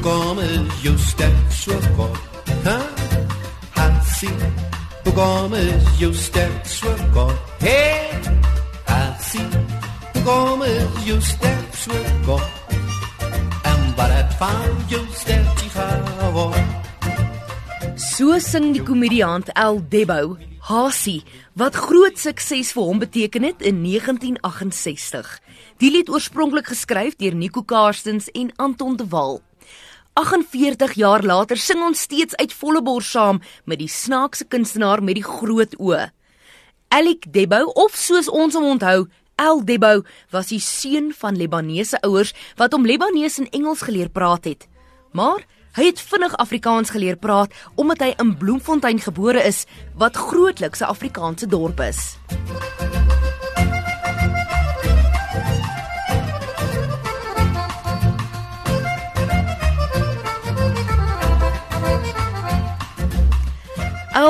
Is jou stem so kort? Ha? Hansie, hoekom is jou stem so kort? Hey, Hansie, hoekom is jou stem so kort? En wat het van jou stem geword? So sing die komediant El Debo, Hasie, wat groot sukses vir hom beteken het in 1968. Die lied oorspronklik geskryf deur Nico Karstens en Anton de Wal. 48 jaar later sing ons steeds uit volle bors saam met die snaakse kunstenaar met die groot oë. Elik Debo of soos ons hom onthou, El Debo was die seun van Libanese ouers wat hom Libanees en Engels geleer praat het. Maar hy het vinnig Afrikaans geleer praat omdat hy in Bloemfontein gebore is wat grootliks 'n Afrikaanse dorp is.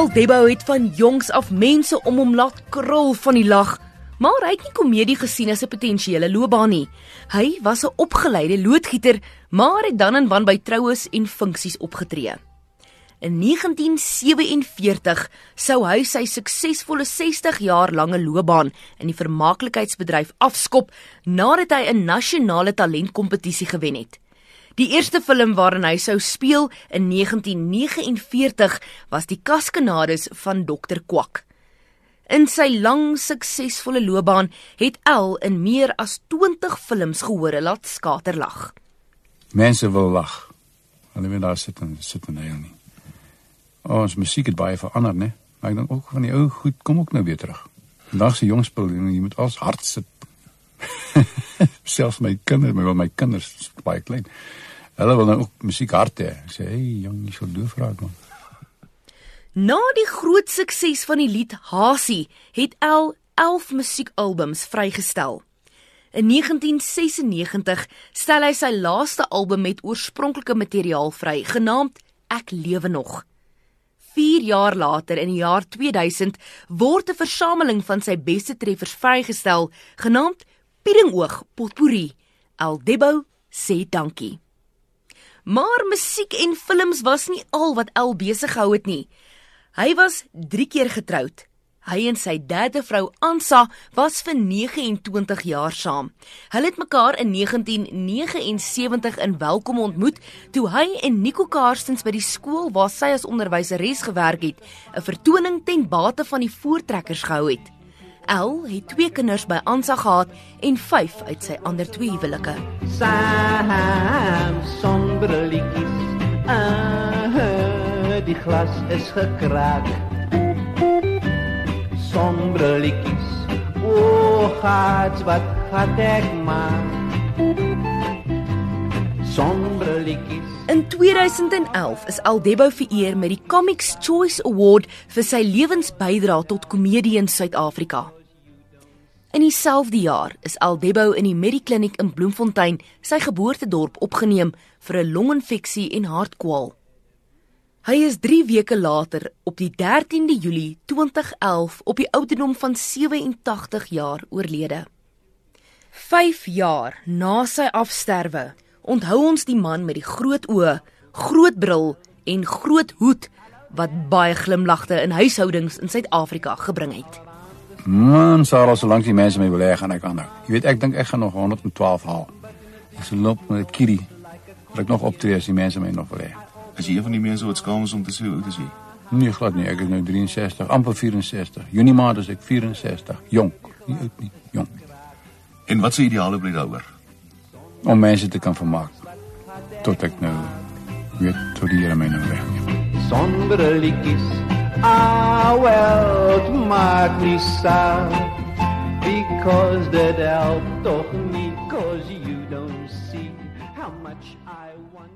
Al Debo het van jongs af mense om hom laat krul van die lag, maar hy het nie komedie gesien as 'n potensiële loopbaan nie. Hy was 'n opgeleide loodgieter, maar het dan en wan by troues en funksies opgetree. In 1947 sou hy sy suksesvolle 60 jaar lange loopbaan in die vermaaklikheidsbedryf afskop nadat hy 'n nasionale talentkompetisie gewen het. Die eerste film waarin hy sou speel in 1949 was Die Kaskanades van Dr Kwak. In sy lang suksesvolle loopbaan het El in meer as 20 films gehoor laat skaterlag. Mense wil lag. Hulle wil daar sit en sit en huil nie. Ons musiek het baie verander, né? Maar ek dink ook van die ou goed kom ook nou weer terug. Vandag se jong spel jy moet als hard sit. Selfs my kinders, my, my kinders is baie klein. Hulle wil nou ook musiek hard hê. Ek sê, "Hey, jong, jy sal doof raak man." Na die groot sukses van die lied Hasie, het El 11 musiekalbums vrygestel. In 1996 stel hy sy laaste album met oorspronklike materiaal vry, genaamd Ek lewe nog. 4 jaar later in die jaar 2000 word 'n versameling van sy beste treffers vrygestel, genaamd Piedingoog Potpourri. El Debo sê dankie. Maar musiek en films was nie al wat El besig gehou het nie. Hy was 3 keer getroud. Hy en sy derde vrou Ansa was vir 29 jaar saam. Hulle het mekaar in 1979 in Welkom ontmoet toe hy en Nico Karstens by die skool waar sy as onderwyseres gewerk het, 'n vertoning ten bate van die voortrekkers gehou het. El het twee kinders by Ansa gehad en 5 uit sy ander twee huwelike. Saam sombrelikies. Ah, die glas is gekraak. Sombrelikies. O, gats wat gaat ek maar. Sombrelikies. In 2011 is Aldebo vereer met die Comics Choice Award vir sy lewensbydrae tot komedie in Suid-Afrika. Dieselfde jaar is Aldebo in die Medikliniek in Bloemfontein, sy geboortedorp, opgeneem vir 'n longinfeksie en hartkwal. Hy is 3 weke later op die 13de Julie 2011 op die ouderdom van 87 jaar oorlede. 5 jaar na sy afsterwe, onthou ons die man met die groot oë, groot bril en groot hoed wat baie glimlagte in huishoudings in Suid-Afrika gebring het. Man, Sarah, solank die mense my wil hê gaan ek aanhou. Jy weet ek dink ek gaan nog 112 haal. Ek sal loop met 'n kiddy. Dat ek nog optree as die mense my nog wil hê. As jy een van die mense wat skaam is om te sê hoe oud is jy? Nee, glad nie. Ek is nou 63, amper 64. Junie maand is ek 64. Jonk, nie oud nie, jonk. En wat se ideale bly daaroor? Om mense te kan vermaak tot ek nou weet tot die Here my nou wegneem. Sombrelikies. Ah, well, het maakt niet saak. Because that helpt toch niet, cause you don't see how much I want